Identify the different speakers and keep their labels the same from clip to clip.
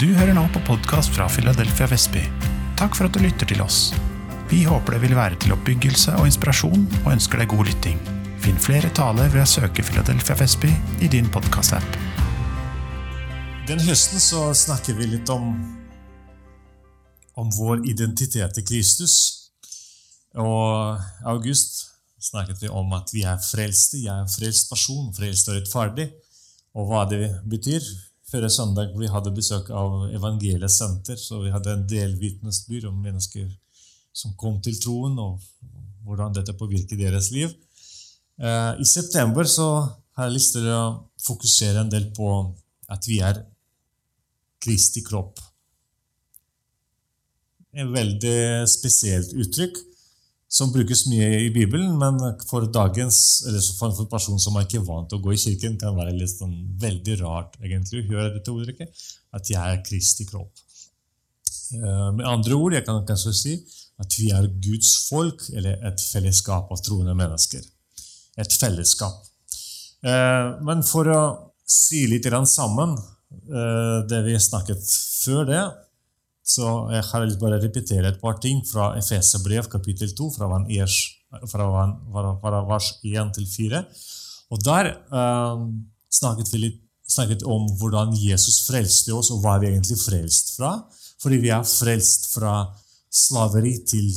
Speaker 1: Du hører nå på podkast fra Philadelphia Vestby. Takk for at du lytter til oss. Vi håper det vil være til oppbyggelse og inspirasjon, og ønsker deg god lytting. Finn flere taler ved å søke Philadelphia Vestby i din podkast-app.
Speaker 2: Den høsten så snakker vi litt om, om vår identitet i Kristus. Og i august snakket vi om at vi er frelste. Jeg er en frelst person, frelst og rettferdig. Og hva det betyr. Før søndag vi hadde besøk av Evangeliet Senter, så vi hadde en del vitnesbyrd om mennesker som kom til troen, og hvordan dette påvirker deres liv. Eh, I september så har jeg lyst til å fokusere en del på at vi er Kristi kropp. En veldig spesielt uttrykk som brukes mye i Bibelen, men for dagens, eller for en person som er ikke vant til å gå i kirken, kan det være litt sånn veldig rart egentlig å høre dette ordtrykket, at jeg er Kristi kropp. Eh, med andre ord, jeg kan kanskje si at vi er Guds folk, eller et fellesskap av troende mennesker. Et fellesskap. Eh, men for å si litt sammen eh, det vi snakket før det, så jeg har lyst bare repetere et par ting fra Efeserbrev kapittel 2, fra, vers 1 til 4. Og Der eh, snakket vi litt snakket om hvordan Jesus frelste oss, og hva vi egentlig frelst fra. Fordi vi er frelst fra slaveri til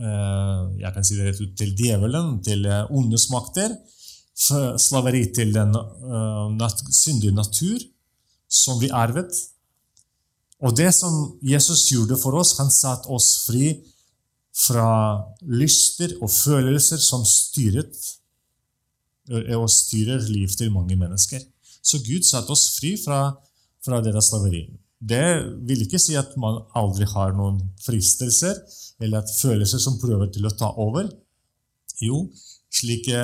Speaker 2: eh, jeg kan si det rett ut, til djevelen, til uh, ondes makter. Slaveri til den eh, syndige natur som vi arvet og det som Jesus gjorde for oss, han satte oss fri fra lyster og følelser som styret og styrer liv til mange mennesker. Så Gud satte oss fri fra, fra deres slaveri. Det vil ikke si at man aldri har noen fristelser eller at følelser som prøver til å ta over. Jo, slike,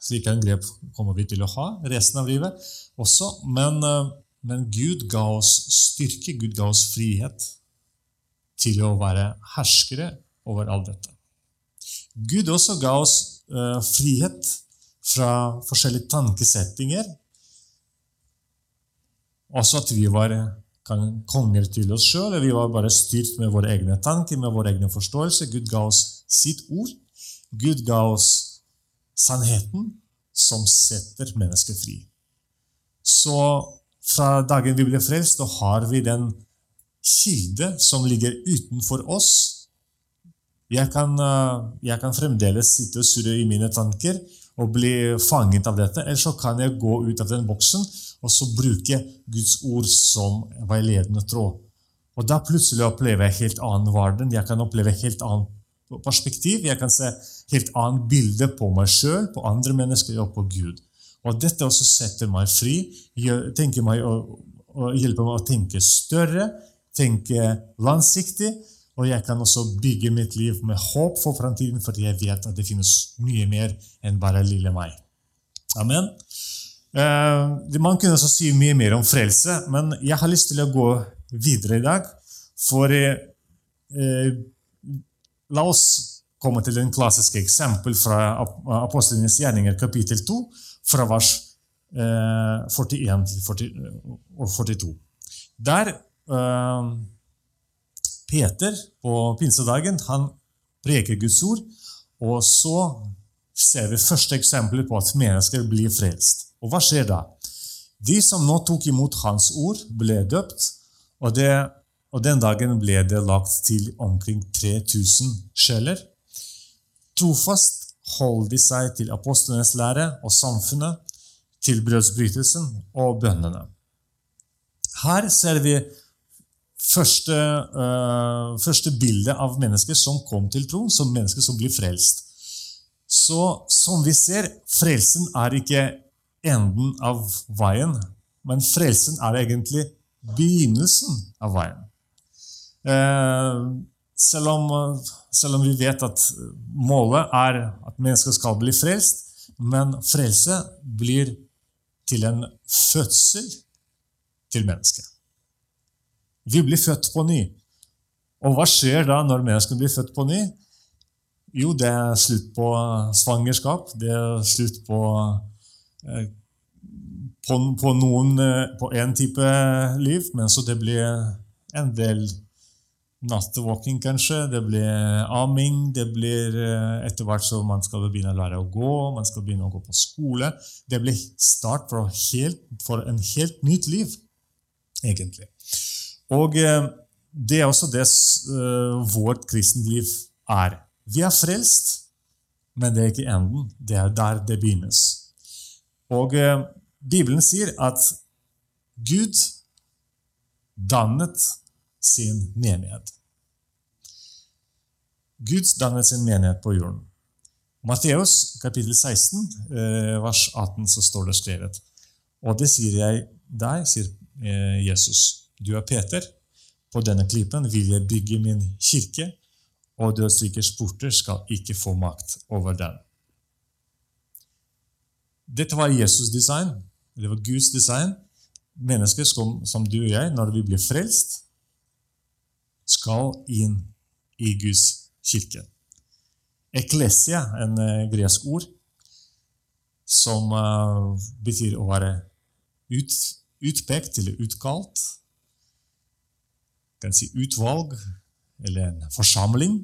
Speaker 2: slike angrep kommer vi til å ha resten av livet også. Men men Gud ga oss styrke, Gud ga oss frihet til å være herskere over alt dette. Gud også ga oss uh, frihet fra forskjellige tankesettinger. Også at vi var konger til oss sjøl. Vi var bare styrt med våre egne tanker, med vår egen forståelse. Gud ga oss sitt ord. Gud ga oss sannheten som setter mennesket fri. Så fra dagen vi ble frelst, da har vi den kilde som ligger utenfor oss. Jeg kan, eh, jeg kan fremdeles sitte og surre i mine tanker og bli fanget av dette. Eller så kan jeg gå ut av den boksen og så bruke Guds ord som veiledende tråd. Og da plutselig opplever jeg helt annen verden. Jeg kan oppleve helt annet perspektiv. Jeg kan se helt annet bilde på meg sjøl, på andre mennesker og på Gud. Og dette også setter meg fri, tenker meg å, å hjelper meg å tenke større, tenke langsiktig. Og jeg kan også bygge mitt liv med håp for framtiden, fordi jeg vet at det finnes mye mer enn bare lille meg. Amen. Eh, man kunne også si mye mer om frelse, men jeg har lyst til å gå videre i dag. For eh, eh la oss komme til en klassiske eksempel fra Apostlenes gjerninger, kapittel 2 fra vers 41 og 42. Der eh, Peter på pinsedagen han preker Guds ord, og så ser vi første eksempler på at mennesker blir frelst. Og hva skjer da? De som nå tok imot hans ord, ble døpt, og, det, og den dagen ble det lagt til omkring 3000 sjeler. Trofast holder de seg til apostlenes lære og samfunnet, til brødsbrytelsen og bønnene. Her ser vi første, uh, første bilde av mennesker som kom til tro, som mennesker som blir frelst. Så som vi ser, frelsen er ikke enden av veien, men frelsen er egentlig begynnelsen av veien. Uh, selv om, selv om, vi vet at målet er at mennesker skal bli frelst, men frelse blir til en fødsel til mennesket. Vi blir født på ny. Og hva skjer da når mennesket blir født på ny? Jo, det er slutt på svangerskap. Det er slutt på, eh, på, på noen på én type liv, men så det blir en del nattevåking, kanskje. Det blir aming. Det blir etter hvert så man skal begynne å lære å gå, man skal begynne å gå på skole. Det blir start for, helt, for en helt nytt liv, egentlig. Og det er også det vårt kristenliv er. Vi er frelst, men det er ikke enden. Det er der det begynnes. Og eh, Bibelen sier at Gud dannet sin menighet. Gud dannet sin menighet på jorden. Matteus kapittel 16, eh, vers 18, så står det skrevet. Og det sier jeg deg, sier eh, Jesus. Du er Peter. På denne klippen vil jeg bygge min kirke, og dødsrikers porter skal ikke få makt over den. Dette var Jesus' design. Det var Guds design. Mennesker som du og jeg, når vi blir frelst, skal inn i Guds kirke. Eklesia, en uh, gresk ord, som uh, betyr å være ut, utpekt eller utkalt. Kan si utvalg eller en forsamling.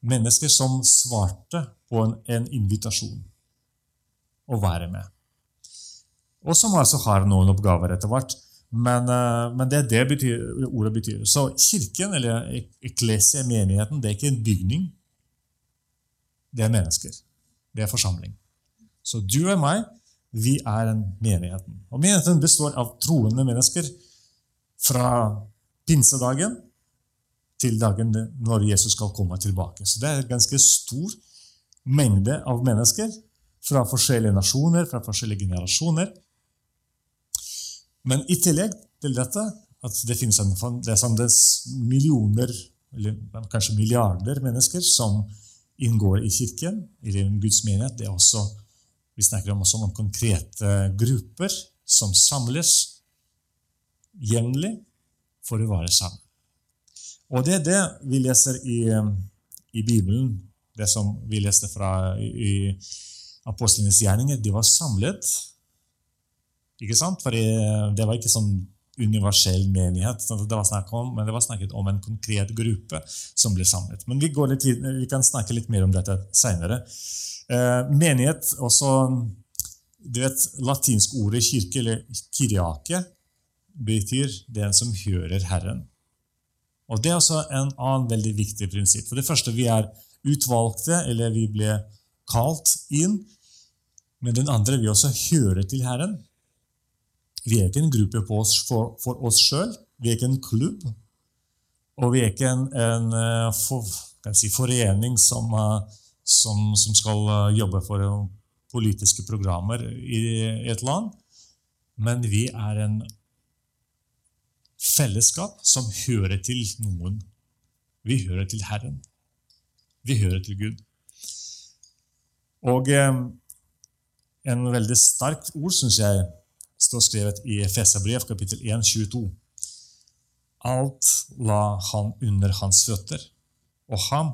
Speaker 2: Mennesker som svarte på en, en invitasjon å være med. Og som altså har noen oppgaver etter hvert. Men, uh, men, det er det betyr, ordet betyr. Så kirken, eller eklesia, menigheten, det er ikke en bygning. Det er mennesker. Det er forsamling. Så du og meg, vi er en menigheten. Og menigheten består av troende mennesker fra pinsedagen til dagen når Jesus skal komme tilbake. Så det er en ganske stor mengde av mennesker fra forskjellige nasjoner, fra forskjellige generasjoner. Men i tillegg til dette at det finnes en, det er millioner, eller kanskje milliarder mennesker som inngår i kirken, i Guds menighet. Det er også, vi snakker om, også om konkrete grupper som samles jevnlig for å være sammen. Og det er det vi leser i, i Bibelen, det som vi leste fra i, i apostlenes gjerninger. De var samlet. Ikke sant? For det var ikke sånn universell menighet, det var snakk om, men det var snakket om en konkret gruppe som ble samlet. Men vi, litt, vi kan snakke litt mer om dette seinere. Eh, menighet også du vet, Latinsk ordet kirke, eller kiriake, betyr den som hører Herren. Og Det er også en annen veldig viktig prinsipp. For det første, vi er utvalgte, eller vi ble kalt inn. Men den andre, vi også hører til Herren. Vi er ikke en gruppe oss for, for, oss sjøl. Vi er ikke en klubb. Og vi er ikke en, en eh, for, si, forening som, eh, som, som, skal eh, jobbe for politiske programmer i et land. Men vi er en fellesskap som hører til noen. Vi hører til Herren. Vi hører til Gud. Og eh, en veldig sterkt ord, syns jeg, står skrevet i Efesa-brev, kapittel 1, 22. Alt la han under hans føtter, og ham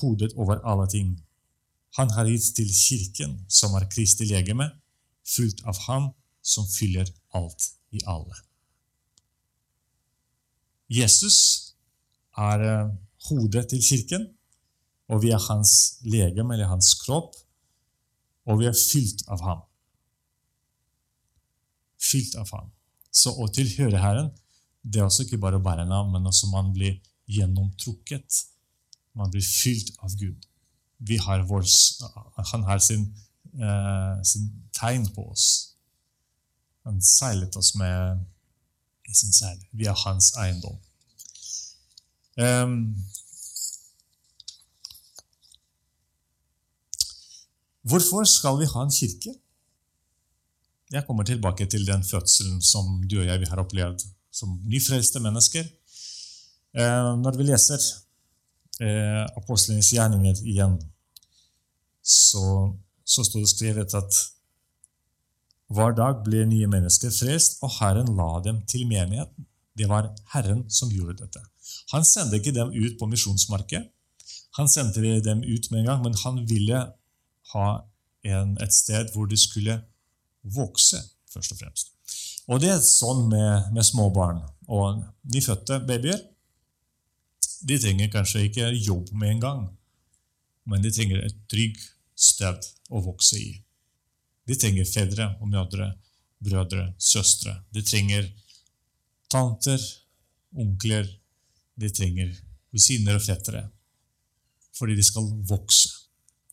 Speaker 2: hodet over alle ting. Han har gitt til kirken, som er Kristi legeme, fullt av ham som fyller alt i alle. Jesus er eh, hodet til kirken, og vi er hans legeme, eller hans kropp, og vi er fylt av ham. Fylt av ham. Så å tilhøre Herren det er også ikke bare å bære navn, men også man blir gjennomtrukket. Man blir fylt av Gud. Har vår, han har sin, eh, sin, tegn på oss. Han seilet oss med sin seil. Vi er hans eiendom. Um, hvorfor skal vi ha en kirke? Jeg kommer tilbake til den fødselen som du og jeg har opplevd som nyfrelste mennesker. Uh, når vi leser eh, apostlenes gjerninger igjen, så, så står det skrevet at hver dag ble nye mennesker frelst, og Herren la dem til menigheten. Det var Herren som gjorde dette. Han sendte ikke dem ut på misjonsmarkedet. Han sendte dem ut med en gang, men han ville ha en, et sted hvor de skulle vokse først og fremst. Og det er sånn med, med små og nyfødte babyer. De trenger kanskje ikke jobb med en gang, men de trenger et trygg sted å vokse i. De trenger fedre og mødre, brødre, søstre. De trenger tanter, onkler. De trenger kusiner og fettere. Fordi de skal vokse.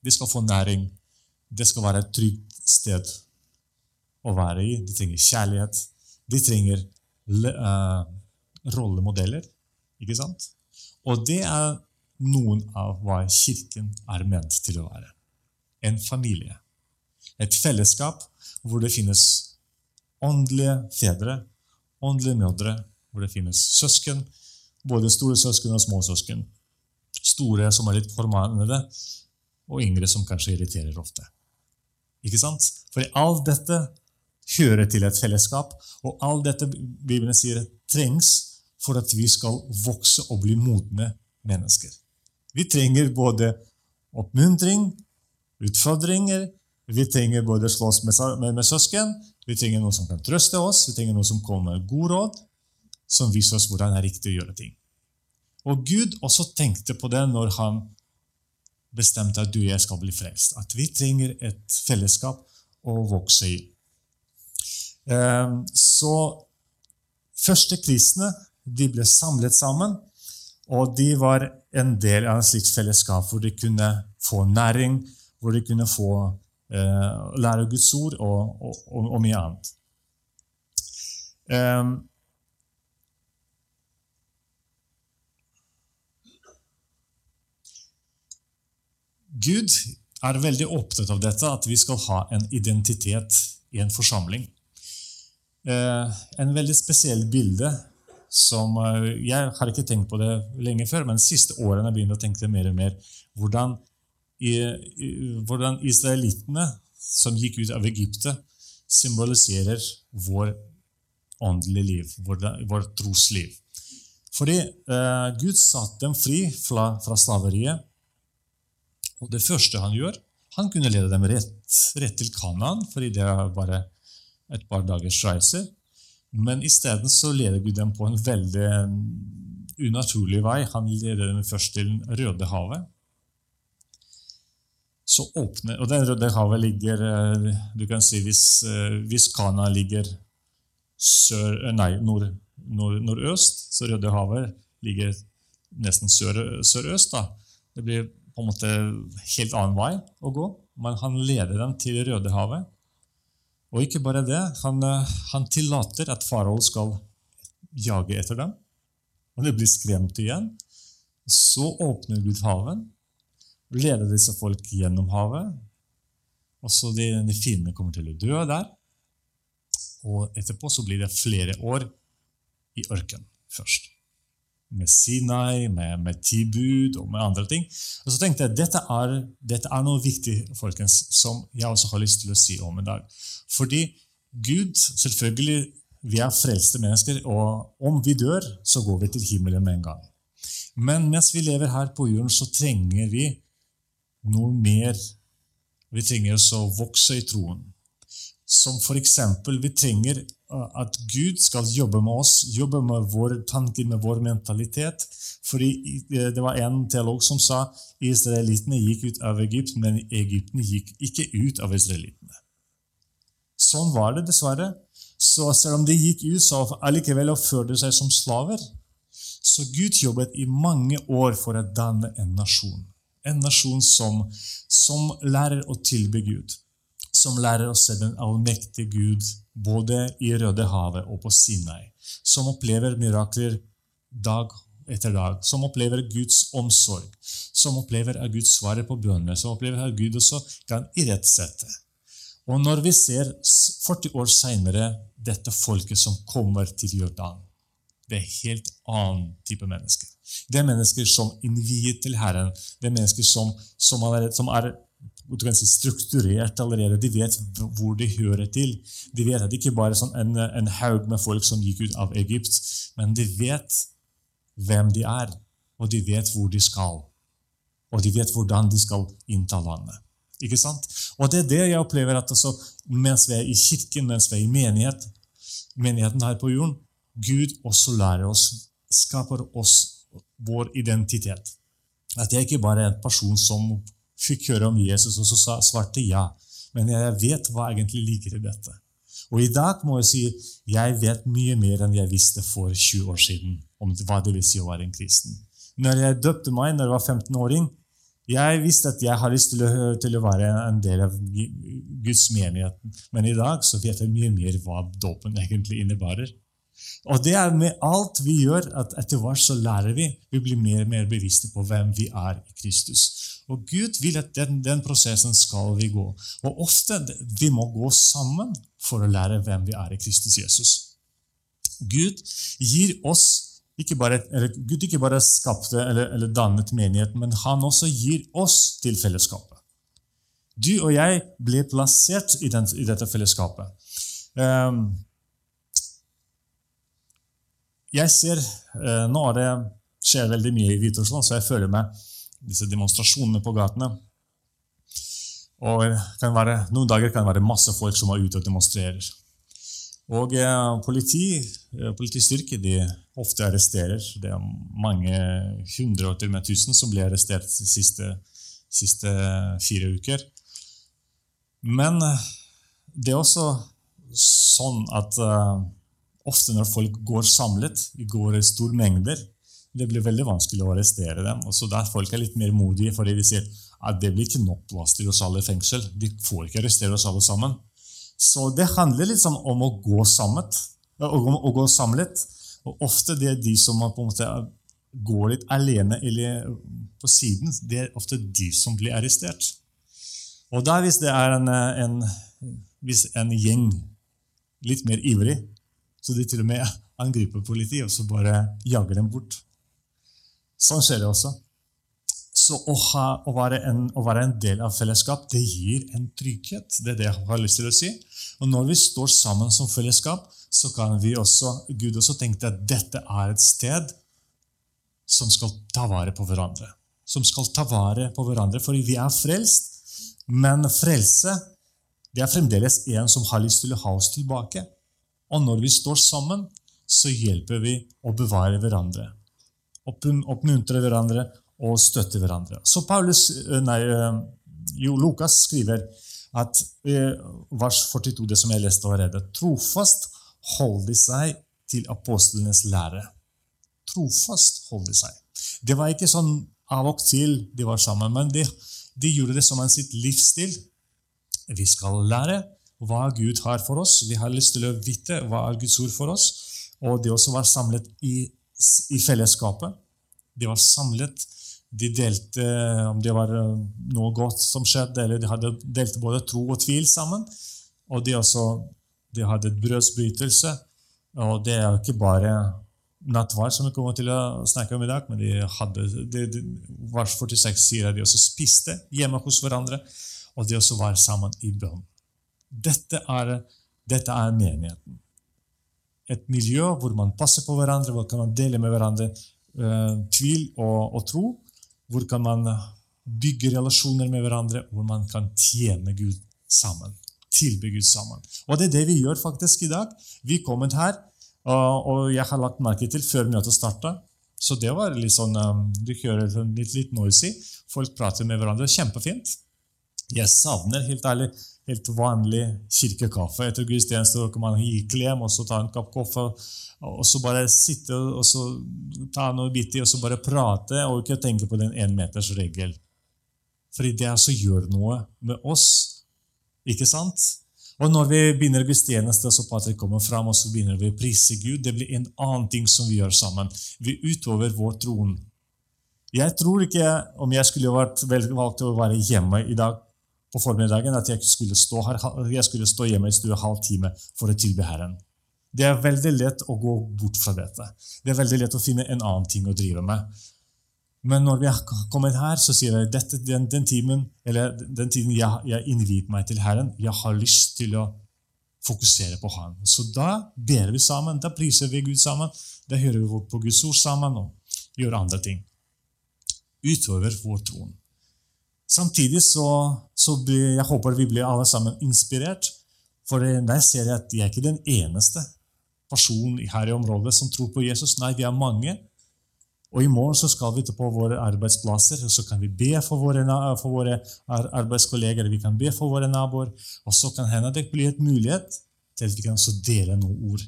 Speaker 2: De skal få næring. Det skal være et trygt sted å være i. De trenger kjærlighet. De trenger uh, rollemodeller. Ikke sant? Og det er noen av hva Kirken er ment til å være. En familie. Et fellesskap hvor det finnes åndelige fedre, åndelige mødre, hvor det finnes søsken, både store søsken og små søsken. Store som er litt formanende, og yngre som kanskje irriterer ofte. Ikke sant? For i alt dette hører til et fellesskap, og alt dette Bibelen sier trengs for at vi skal vokse og bli modne mennesker. Vi trenger både oppmuntring, utfordringer, vi trenger både slåss med, med, med, søsken, vi trenger noen som kan trøste oss, vi trenger noen som kommer med god råd, som viser oss hvordan det er riktig å gjøre ting. Og Gud også tenkte på det når han bestemte at du og jeg skal bli frelst. At vi trenger et fellesskap å vokse i. Ehm, så første kristne de ble samlet sammen, og de var en del av et slikt fellesskap hvor de kunne få næring, hvor de kunne få eh, lære Guds ord og, og, og, og mye annet. Um, Gud er veldig opptatt av dette, at vi skal ha en identitet i en forsamling. Eh, en veldig spesiell bilde som eh, Jeg har ikke tenkt på det lenge før, men de siste årene har jeg begynt å tenke mer og mer hvordan, hvordan israelittene som gikk ut av Egyptet, symboliserer vår åndelige liv, vår, vår trosliv. Fordi eh, Gud satte dem fri fra, fra slaveriet. Og det første han gjør, han kunne lede dem rett, rett til Kanaan, fordi det er bare et par dagers reiser. Men isteden så leder Gud dem på en veldig unaturlig vei. Han leder dem først til Rødehavet. Så åpner, og den Røde havet ligger eh, du kan si Hvis, eh, hvis Kana ligger sør, eh, nei, nord, nord, nordøst, så Rødehavet ligger nesten sør, sørøst. da. Det blir på en måte helt annen vei å gå, men han leder dem til Rødehavet. Og ikke bare det, han, han tillater at farao skal jage etter dem. Og det blir skremt igjen. Så åpner Gud haven, leder disse folk gjennom havet. Og så de, de fiendene kommer til å dø der. Og etterpå så blir det flere år i ørkenen først med Sinai, med, med Tibud og med andre ting. Og så tenkte jeg dette dette er noe viktig folkens, som jeg også har lyst til å si om i dag. Fordi Gud, selvfølgelig, vi er frelste mennesker, og om vi dør, så går vi til himmelen med en gang. Men mens vi lever her på jorden, så trenger vi noe mer. Vi trenger å vokse i troen. Som eksempel, vi trenger uh, at Gud skal jobbe med oss, jobbe med våre tanker, med vår mentalitet. Fordi uh, Det var en teolog som sa israelittene gikk ut av Egypt, men Egyptene gikk ikke ut av israelittene. Sånn var det dessverre. Så selv om de gikk ut, så allikevel oppførte de seg som slaver. Så Gud jobbet i mange år for å danne en nasjon. En nasjon som, som lærer å tilby Gud som lærer oss selv den allmektige Gud både i Røde havet og på Sinai, som opplever mirakler dag etter dag, som opplever Guds omsorg, som opplever at Gud svarer på bønnene, som opplever at Gud også kan irettsette. Og når vi ser 40 år seinere dette folket som kommer til Jordan, det er helt annen type mennesker. Det er mennesker som innviet til Herren. Det er mennesker som, som, er, som er du kan si, strukturert allerede. De vet hvor de hører til. De vet at det ikke bare er sånn en, en haug med folk som gikk ut av Egypt, men de vet hvem de er, og de vet hvor de skal. Og de vet hvordan de skal innta landet. Ikke sant? Og det er det jeg opplever at altså, mens vi er i kirken, mens vi er i menighet, menigheten her på jorden, Gud også lærer oss, skaper oss vår identitet. At jeg ikke bare er en person som fikk høre om Jesus og så svarte ja, men jeg vet hva egentlig ligger i dette. Og i dag må jeg si jeg vet mye mer enn jeg visste for 20 år siden om hva det vil si å være en kristen. Når jeg døpte meg når jeg var 15-åring, jeg visste at jeg har lyst til å, til å, være en del av Guds menighet, men i dag så vet jeg mye mer hva dåpen egentlig innebærer. Og det er med alt vi gjør, at etter hvert så lærer vi. Vi blir mer og mer bevisste på hvem vi er i Kristus. Og Gud vil at den, den prosessen skal vi gå. Og ofte vi må gå sammen for å lære hvem vi er i Kristus Jesus. Gud gir oss ikke bare, eller Gud ikke bare skapte eller, eller, dannet menigheten, men han også gir oss til fellesskapet. Du og jeg ble plassert i, den, i dette fellesskapet. Um, jeg ser uh, Nå er det skjer veldig mye i Hviterussland, så jeg føler meg disse demonstrasjonene på gatene. Og være, Noen dager kan det være masse folk som er ute og demonstrerer. Og eh, politi, eh, politistyrke de ofte arresterer. Det er mange hundre og til og med tusen som blir arrestert de siste, siste fire uker. Men eh, det er også sånn at uh, ofte når folk går samlet, går i store mengder, det blir veldig vanskelig å arrestere dem. Og så der Folk er litt mer modige fordi de sier at det blir ikke nok plass til oss alle i fengsel. De får ikke arrestere oss alle sammen. Så det handler liksom om å gå samlet. Om å gå samlet. Og ofte det er de som på en måte går litt alene eller på siden, det er ofte de som blir arrestert. Og da hvis det er en, en, hvis en gjeng litt mer ivrig, så de til og med angriper politiet og så bare jager dem bort. Sånn skjer det også. Så å, ha, å, være en, å, være en, del av fellesskap, det gir en trygghet. Det er det jeg har lyst til å si. Og når vi står sammen som fellesskap, så kan vi også, Gud også tenke at dette er et sted som skal ta vare på hverandre. Som skal ta vare på hverandre, fordi vi er frelst. Men frelse det er fremdeles en som har lyst til å ha oss tilbake. Og når vi står sammen, så hjelper vi å bevare hverandre. Oppmuntre hverandre og støtte hverandre. Så Paulus, eh, nei, eh, jo, Lukas skriver at eh, vers 42, det som jeg leste allerede Trofast holdt de seg til apostlenes lære. Trofast holdt de seg. Det var ikke sånn av og til de var sammen, men de, de gjorde det som en sitt livsstil. Vi skal lære hva Gud har for oss. Vi har lyst til å vite hva er Guds ord for oss. Og det også var samlet i, i fellesskapet. De var samlet de delte om det var eh, noe godt som skjedde, eller de hadde delte både tro og tvil sammen. Og de, også, de hadde et brødsbrytelse. Og det er ikke bare nattvær, som vi kommer til å snakke om i dag, men de hadde, de, de, vers 46 sier at de også spiste hjemme hos hverandre, og de også var sammen i bønn. Dette er, dette er menigheten. Et miljø hvor man passer på hverandre, hvor man dele med hverandre uh, tvil og, og tro, hvor kan man bygge relasjoner med hverandre, hvor man kan tjene Gud sammen. Tilbe Gud sammen. Og det er det vi gjør faktisk i dag. Vi er kommet her, og jeg har lagt merke til før møtet starta Så det var litt sånn um, Du hører litt, litt noisy. Folk prater med hverandre. Kjempefint. Jeg savner helt ærlig helt vanlig kirkekaffe etter gudstjeneste. hvor man gi klem og så ta en kopp kaffe og så bare sitte og så ta noe bitt i og så bare prate og ikke tenke på den énmetersregel. Fordi det altså gjør noe med oss. Ikke sant? Og når vi begynner gudstjeneste, så Patrick kommer fram, og så begynner vi å prise Gud. Det blir en annen ting som vi gjør sammen. Vi utover vår troen. Jeg tror ikke, om jeg skulle vært valgt å være hjemme i dag på formiddagen, at jeg skulle stå, her, jeg skulle stå hjemme i stua halv time for å tilbe Herren. Det er veldig lett å gå bort fra dette. Det er veldig lett å finne en annen ting å drive med. Men når vi har kommet her, så sier jeg at den, den, timen, den tiden jeg, jeg innviet meg til Herren, jeg har lyst til å fokusere på Han. Så da ber vi sammen, da priser vi Gud sammen, da hører vi på Guds ord sammen og gjør andre ting. Utover vår troen. Samtidig så, så blir, jeg håper vi blir alle sammen inspirert. For der ser jeg at jeg er ikke den eneste personen her i området som tror på Jesus. Nei, vi er mange. Og i morgen så skal vi til på våre arbeidsplasser, og så kan vi be for våre, for våre arbeidskolleger, vi kan be for våre naboer, og så kan hende det blir et mulighet til at vi kan også dele noen ord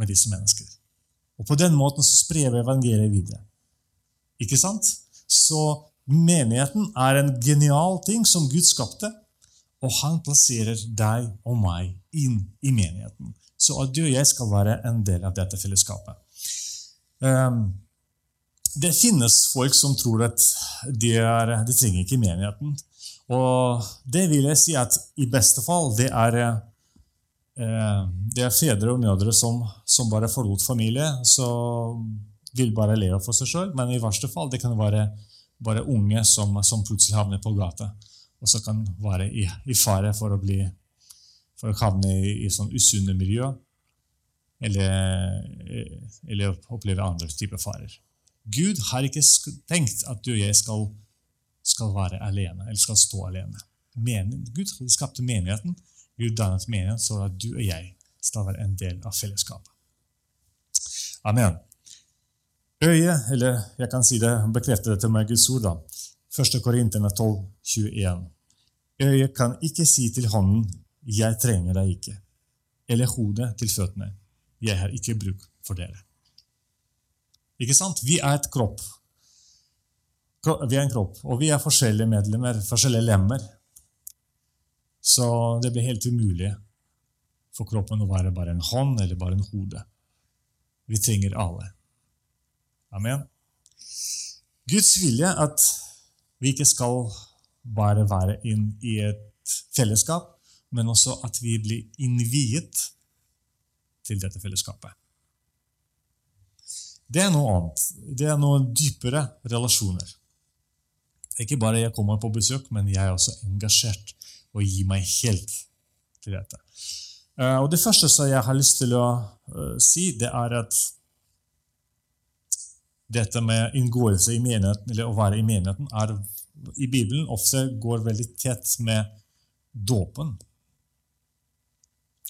Speaker 2: med disse mennesker. Og På den måten så sprer vi evangeliet videre. Ikke sant? Så menigheten er en genial ting som Gud skapte, og han plasserer deg og meg inn i menigheten. Så at du og jeg skal være en del av dette fellesskapet. Um, det finnes folk som tror at de, er, de trenger ikke menigheten. Og det vil jeg si at i beste fall det er, eh, det er fedre og mødre som, som bare forlot familie, så vil bare leve for seg sjøl. Men i verste fall det kan være bare unge som, som plutselig havner på gata, og som kan være i, i fare for å, bli, for å havne i, i sånn usunne miljø, eller, eller oppleve andre typer farer. Gud har ikke tenkt at du og jeg skal, skal være alene, eller skal stå alene. Men, Gud skapte menigheten. Gud dannet menigheten så at du og jeg skal være en del av fellesskapet. Amen. Øyet, eller jeg kan si det, bekrefter det til meg Guds ord. da. 1. Korinterne 12, 21. Øyet kan ikke si til hånden 'Jeg trenger deg ikke', eller hodet til føttene 'Jeg har ikke bruk for dere'. Ikke sant? Vi er et kropp. Vi er en kropp, og vi er forskjellige medlemmer, forskjellige lemmer. Så det blir helt umulig for kroppen å være bare en hånd eller bare en hode. Vi trenger alle. Amen. Guds vilje at vi ikke skal bare være inn i et fellesskap, men også at vi blir innviet til dette fellesskapet. Det er noe annet. Det er noen dypere relasjoner. Ikke bare jeg kommer på besøk, men jeg er også engasjert og gir meg helt til dette. Eh, og Det første jeg har lyst til å eh, si, det er at dette med inngåelse i menigheten, eller å være i menigheten, er, i Bibelen ofte går veldig tett med dåpen.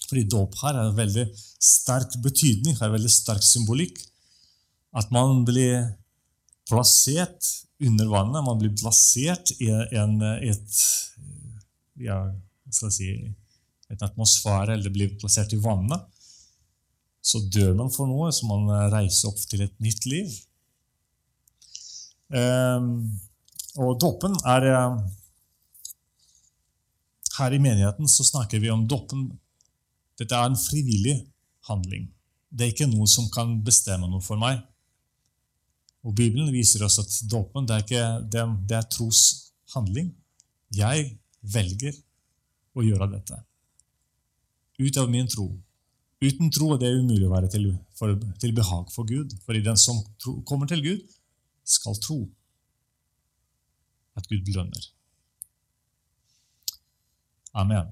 Speaker 2: Fordi dåp her har veldig sterk betydning, har veldig sterk symbolikk. At man blir plassert under vannet. Man blir plassert i en, et, ja, si, et atmosfære, eller blir plassert i vannet. Så dør man for noe, så man reiser opp til et nytt liv. Um, og dåpen er Her i menigheten så snakker vi om dåpen. Dette er en frivillig handling. Det er ikke noe som kan bestemme noe for meg. Og Bibelen viser oss at dåpen det er, ikke, det, det er troshandling. Jeg velger å gjøre dette. Ut av min tro. Uten tro er det umulig å være til, for, til behag for Gud. Fordi den som tro, kommer til Gud, skal tro at Gud belønner. Amen.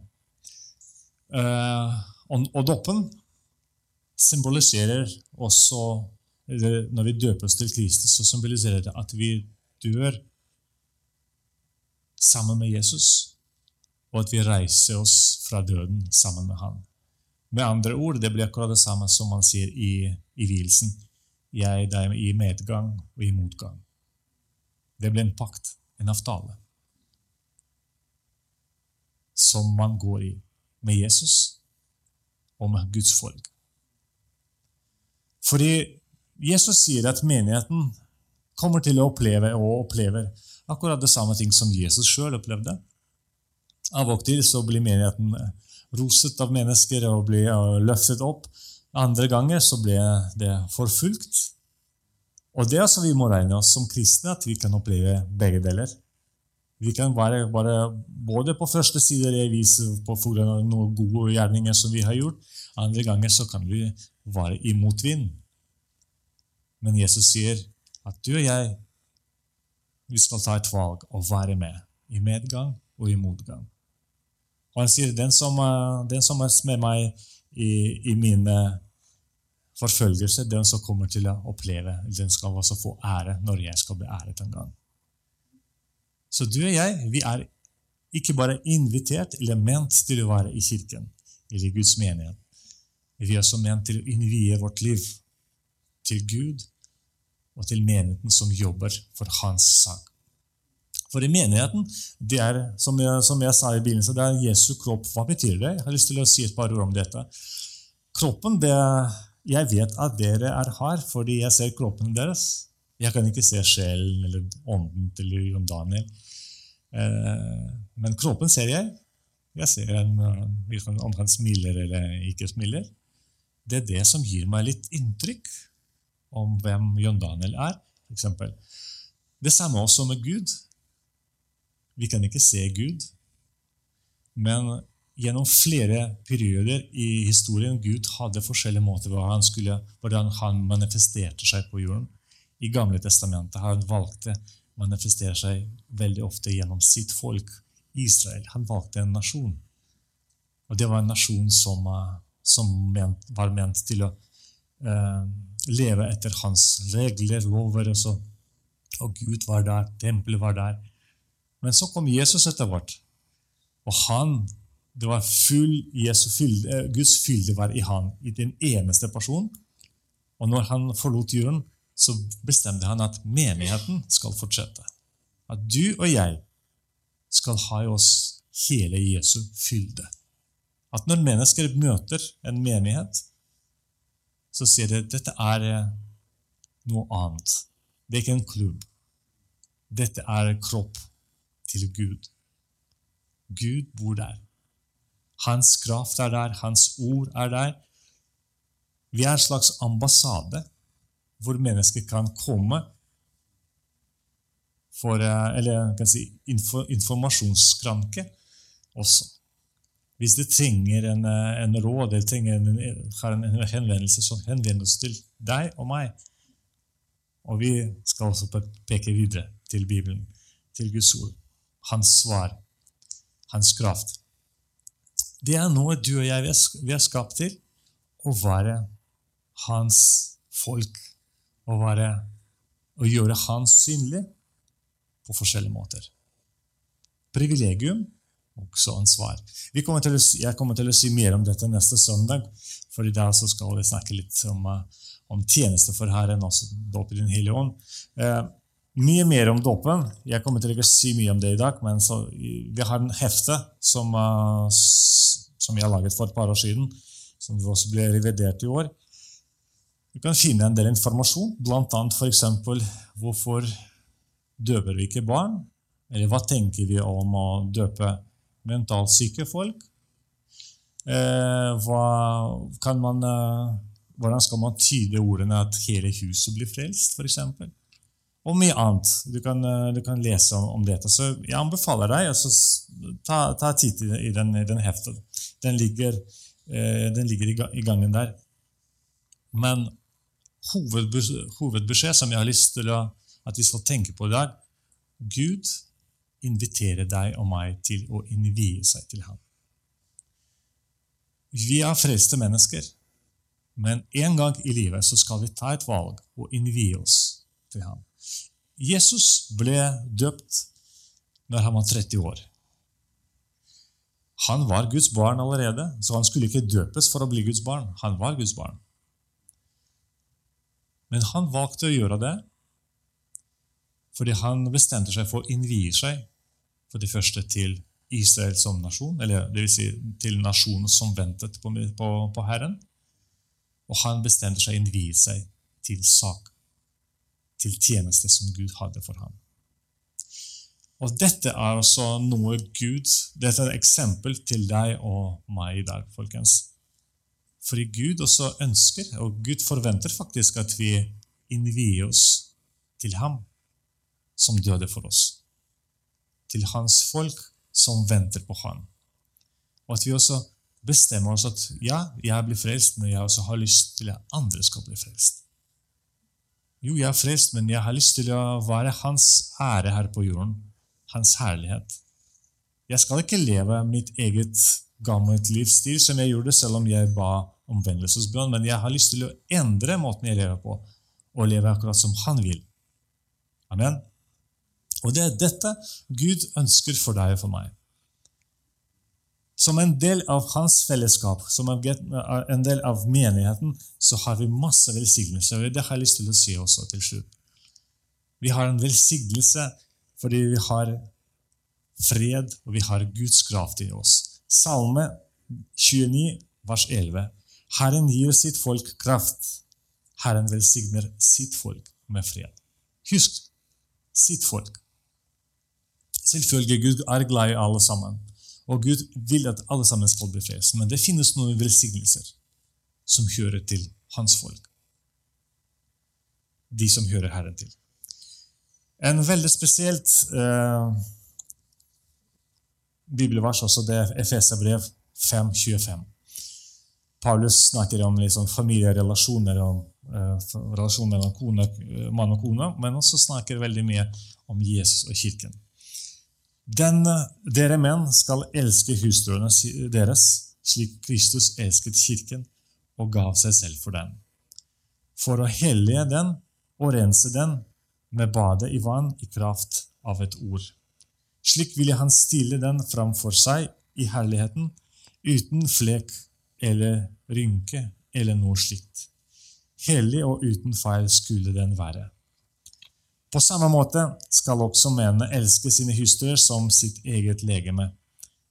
Speaker 2: Uh, og, og doppen symboliserer også når vi døper oss til Kristus, så symboliserer det at vi dør sammen med Jesus, og at vi reiser oss fra døden sammen med ham. Med andre ord, det blir akkurat det samme som man sier i, i vielsen. Jeg deg i medgang og i motgang. Det blir en pakt, en avtale, som man går i med Jesus og med Guds folk. Fordi Jesus sier at menigheten kommer til å oppleve og opplever akkurat det samme ting som Jesus sjøl opplevde. Av og til så blir menigheten roset av mennesker og blir løftet opp. Andre ganger så ble det forfulgt. Og det er altså vi må regne oss som kristne, at vi kan oppleve begge deler. Vi kan være bare, både på første side vise på noen gode gjerninger som vi har gjort, andre ganger så kan vi være i motvind. Men Jesus sier at du og jeg vi skal ta et valg og være med i medgang og i motgang. Og han sier den som, den som er med meg i, i mine forfølgelser, den som kommer til å oppleve, den skal også få ære når jeg skal bli æret en gang. Så du og jeg, vi er ikke bare invitert eller ment til å være i kirken eller i Guds menighet. Vi er også ment til å innvie vårt liv til Gud og til menigheten som jobber for hans sak. For i menigheten, det er, som jeg, som jeg sa i begynnelsen, det er Jesu kropp. Hva betyr det? Jeg har lyst til å si et par ord om dette. Kroppen, det Jeg vet at dere er her fordi jeg ser kroppen deres. Jeg kan ikke se sjelen eller ånden til Jon Daniel. Eh, men kroppen ser jeg. Jeg ser en, om han smiler eller ikke smiler. Det er det som gir meg litt inntrykk om hvem Jon Daniel er. For eksempel. det samme også med Gud. Vi kan ikke se Gud, men gjennom flere perioder i historien Gud hadde forskjellige måter han skulle, hvordan han manifesterte seg på jorden. I Gamle testamentet han valgte å manifestere seg veldig ofte gjennom sitt folk, Israel. Han valgte en nasjon. Og det var en nasjon som, eh, som ment, var ment til å uh, leve etter hans regler, lover. Og, så. og Gud var der, tempelet var der. Men så kom Jesus etter hvert. Og han, det var full, fylde, eh, Guds fylde var i han, i den eneste personen. Og når han forlot jorden, så bestemte han at menigheten skal fortsette. At du og jeg skal ha i oss hele Jesu fylde. At når mennesker møter en menighet, så sier de at dette er eh, noe annet. Det er ikke en klubb. Dette er kropp til Gud. Gud bor der. Hans kraft er der, hans ord er der. Vi er en slags ambassade hvor mennesker kan komme for eh, Eller kan si informasjonskranke også. Hvis de trenger en, eh, en råd eller trenger en, har en henvendelse, så henvendes til deg og meg. Og vi skal også peke videre til Bibelen, til Guds ord. Hans svar, hans kraft. Det er noe du og jeg vi er skapt til. Å være hans folk. Å, være, å gjøre han synlig på forskjellige måter. Privilegium også ansvar. Kommer å, jeg kommer til å si mer om dette neste søndag, for i dag skal vi snakke litt om, eh, om tjeneste for Herren, også dåp i Den hellige ånd. Mye mer om dåpen. Jeg kommer til å si mye om det i dag, men så, vi har en hefte som, som jeg har laget for et par år siden, som også ble revidert i år. Du kan finne en del informasjon, bl.a. f.eks. hvorfor døper vi ikke barn? Eller hva tenker vi om å døpe mentalt syke folk. Eh, hva kan man, eh, hvordan skal man tyde ordene at hele huset blir frelst, f.eks.? Og mye annet. Du kan, eh, du kan lese om, om, dette. Så jeg anbefaler deg altså, ta, ta tid i den, den heftet. Den ligger, eh, den ligger i, gangen der. Men hovedbeskjed som jeg har lyst til å, at vi skal tenke på i dag Gud inviterer deg og meg til å innvie seg til ham. Vi er frelste mennesker, men en gang i livet så skal vi ta et valg og innvie oss til ham. Jesus ble døpt når han var 30 år. Han var Guds barn allerede, så han skulle ikke døpes for å bli Guds barn. Han var Guds barn. Men han valgte å gjøre det fordi han bestemte seg for å innvie seg for det første til Israel som nasjon, eller det vil si til nasjonen som ventet på, på, på Herren. Og han bestemte seg å innvie seg til sak, til tjeneste som Gud hadde for ham. Og Dette er altså noe Gud Dette er et eksempel til deg og meg i dag, folkens. Fordi Gud også ønsker, og Gud forventer faktisk at vi innvier oss til ham som døde for oss. Til hans folk som venter på ham. Og at vi også bestemmer oss at ja, jeg blir frelst, men jeg også har lyst til at andre skal bli frelst. Jo, jeg er frelst, men jeg har lyst til å være hans ære her på jorden. Hans herlighet. Jeg skal ikke leve mitt eget gammelt livsstil som jeg gjorde selv om jeg ba omvendelsesbønn, men jeg har lyst til å endre måten jeg lever på, og leve akkurat som han vil. Amen. Og det er dette Gud ønsker for deg og for meg. Som en del av hans fellesskap, som en del av menigheten, så har vi masse velsignelser. Det har jeg lyst til å si også til slutt. Vi har en velsignelse fordi vi har fred, og vi har Guds kraft i oss. Salme 29, vers 11. Herren gir sitt folk kraft. Herren velsigner sitt folk med fred. Husk sitt folk. Selvfølgelig Gud er glad i alle sammen. Og Gud vil at alle sammen skal bli frelst. Men det finnes noen velsignelser som hører til hans folk. De som hører Herren til. En veldig spesielt eh, bibelvers også, det er Efeserbrev 5.25. Paulus snakker om liksom familierelasjoner, om eh, relasjoner mellom kone, mann og kone, men også snakker veldig mye om Jesus og kirken. Den, dere menn skal elske hustruene deres, slik Kristus elsket kirken og gav seg selv for den, for å hellige den og rense den med badet i vann i kraft av et ord. Slik ville han stille den framfor seg i herligheten, uten flek eller rynke eller noe slikt. Hellig og uten feil skulle den være. På samme måte skal også mennene elske sine hustruer som sitt eget legeme.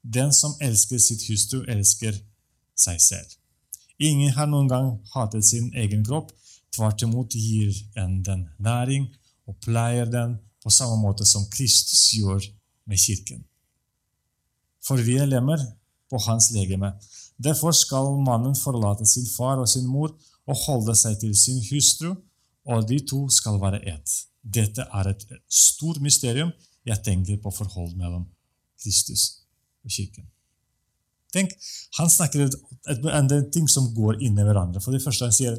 Speaker 2: Den som elsker sitt hustru, elsker seg selv. Ingen har noen gang hatet sin egen kropp. Tvert imot gir en den næring og pleier den på samme måte som Kristus gjør med kirken. For vi er lemmer på hans legeme. Derfor skal mannen forlate sin far og sin mor og holde seg til sin hustru, og de to skal være ett. Dette er et stort mysterium. Jeg tenker på forhold mellom Kristus og kirken. Tenk, Han snakker om en ting som går inn i hverandre. For det første Han sier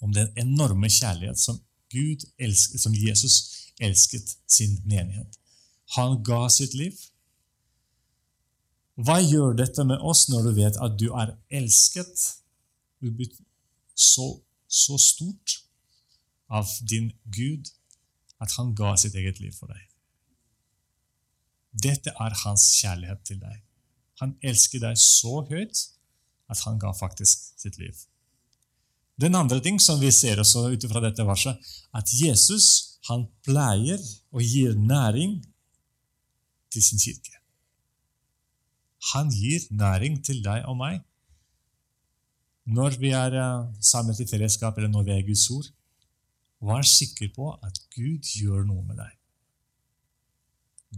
Speaker 2: om den enorme kjærlighet som, Gud elsket, som Jesus elsket sin menighet. Han ga sitt liv. Hva gjør dette med oss når du vet at du er elsket så, så stort av din Gud at han ga sitt eget liv for deg. Dette er hans kjærlighet til deg. Han elsker deg så høyt at han ga faktisk sitt liv. Den andre ting som vi ser også ut fra dette verset, at Jesus han pleier og gir næring til sin kirke. Han gir næring til deg og meg. Når vi er eh, samlet i fellesskap, eller når vi er Guds ord, Vær sikker på at Gud gjør noe med deg.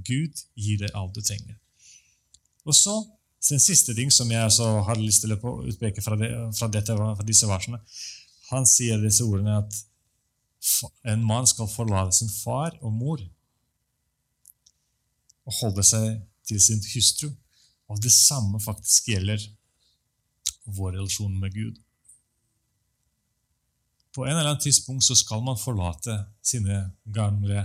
Speaker 2: Gud gir deg alt du trenger. Og så den siste ting som jeg har lyst til å utpeke fra, det, fra, dette, fra disse versene. Han sier disse ordene at en mann skal forlate sin far og mor og holde seg til sin hustru. Og det samme faktisk gjelder vår relasjon med Gud. På en eller annen tidspunkt så skal man forlate sine gamle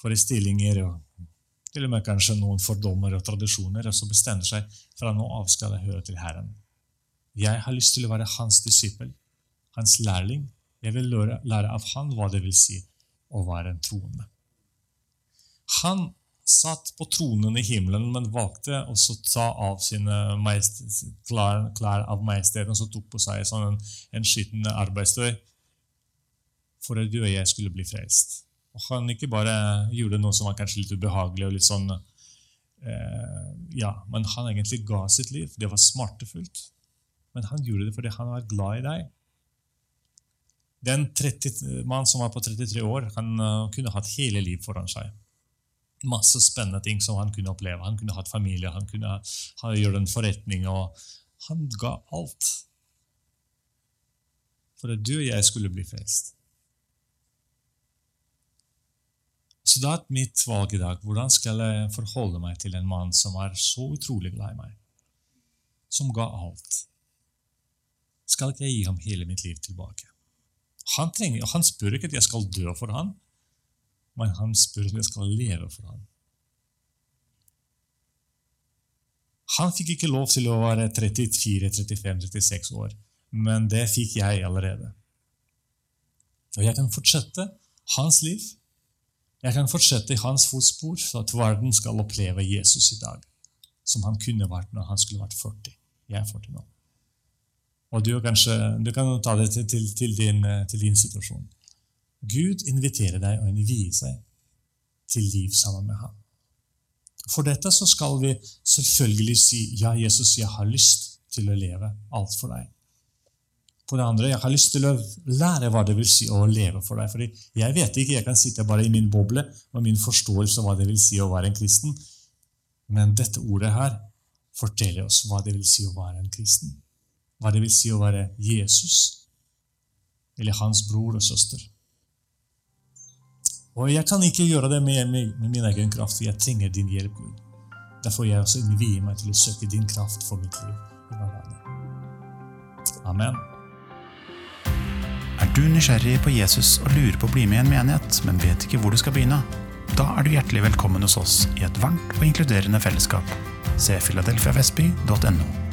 Speaker 2: forestillinger og til og med kanskje noen fordommer og tradisjoner, og så bestemmer seg fra nå av skal jeg høre til Herren. Jeg har lyst til å være hans disippel, hans lærling. Jeg vil lære, lære av han hva det vil si å være en troende. Han satt på tronen i himmelen, men valgte å ta av sine klær, klær av majesteten og tok på seg sånn en, en skitten arbeidstøy for at du og jeg skulle bli frelst. Og han ikke bare gjorde noe som var kanskje litt ubehagelig, og litt sånn, eh, ja, men han egentlig ga sitt liv. Det var smartefullt. Men han gjorde det fordi han var glad i deg. Den 30, mann som var på 33 år, han uh, kunne hatt hele liv foran seg masse spennende ting som han kunne oppleve. Han kunne hatt familie, han kunne ha, gjøre en forretning. og Han ga alt for at du og jeg skulle bli frelst. Så da er mitt valg i dag hvordan skal jeg forholde meg til en mann som er så utrolig glad i meg, som ga alt? Skal ikke jeg gi ham hele mitt liv tilbake? Han, trenger, han spør ikke at jeg skal dø for ham, men han spør om jeg skal leve for ham. Han fikk ikke lov til å være 34, 35, 36 år, men det fikk jeg allerede. Og jeg kan fortsette hans liv Jeg kan fortsette i hans fotspor for at verden skal oppleve Jesus i dag, som han kunne vært når han skulle vært 40. Jeg er 40 nå. Og du, kanskje, du kan ta det til, til, til, din, til, din, situasjon. Gud inviterer deg og innvier seg til liv sammen med ham. For dette så skal vi selvfølgelig si ja, Jesus, jeg har lyst til å leve alt for deg. På det andre, jeg har lyst til å lære hva det vil si å leve for deg. Fordi jeg vet ikke, jeg kan sitte bare i min boble og min forståelse av hva det vil si å være en kristen. Men dette ordet her forteller oss hva det vil si å være en kristen. Hva det vil si å være Jesus eller hans bror og søster. Og jeg kan ikke gjøre det med, med, med min egen kraft. Jeg trenger din hjelp, Gud. Derfor jeg også innvier meg til å søke din kraft for mitt liv. Amen.
Speaker 1: Er du nysgjerrig på Jesus og lurer på å bli med i en menighet, men vet ikke hvor du skal begynne? Da er du hjertelig velkommen hos oss i et varmt og inkluderende fellesskap. Se filadelfiavestby.no.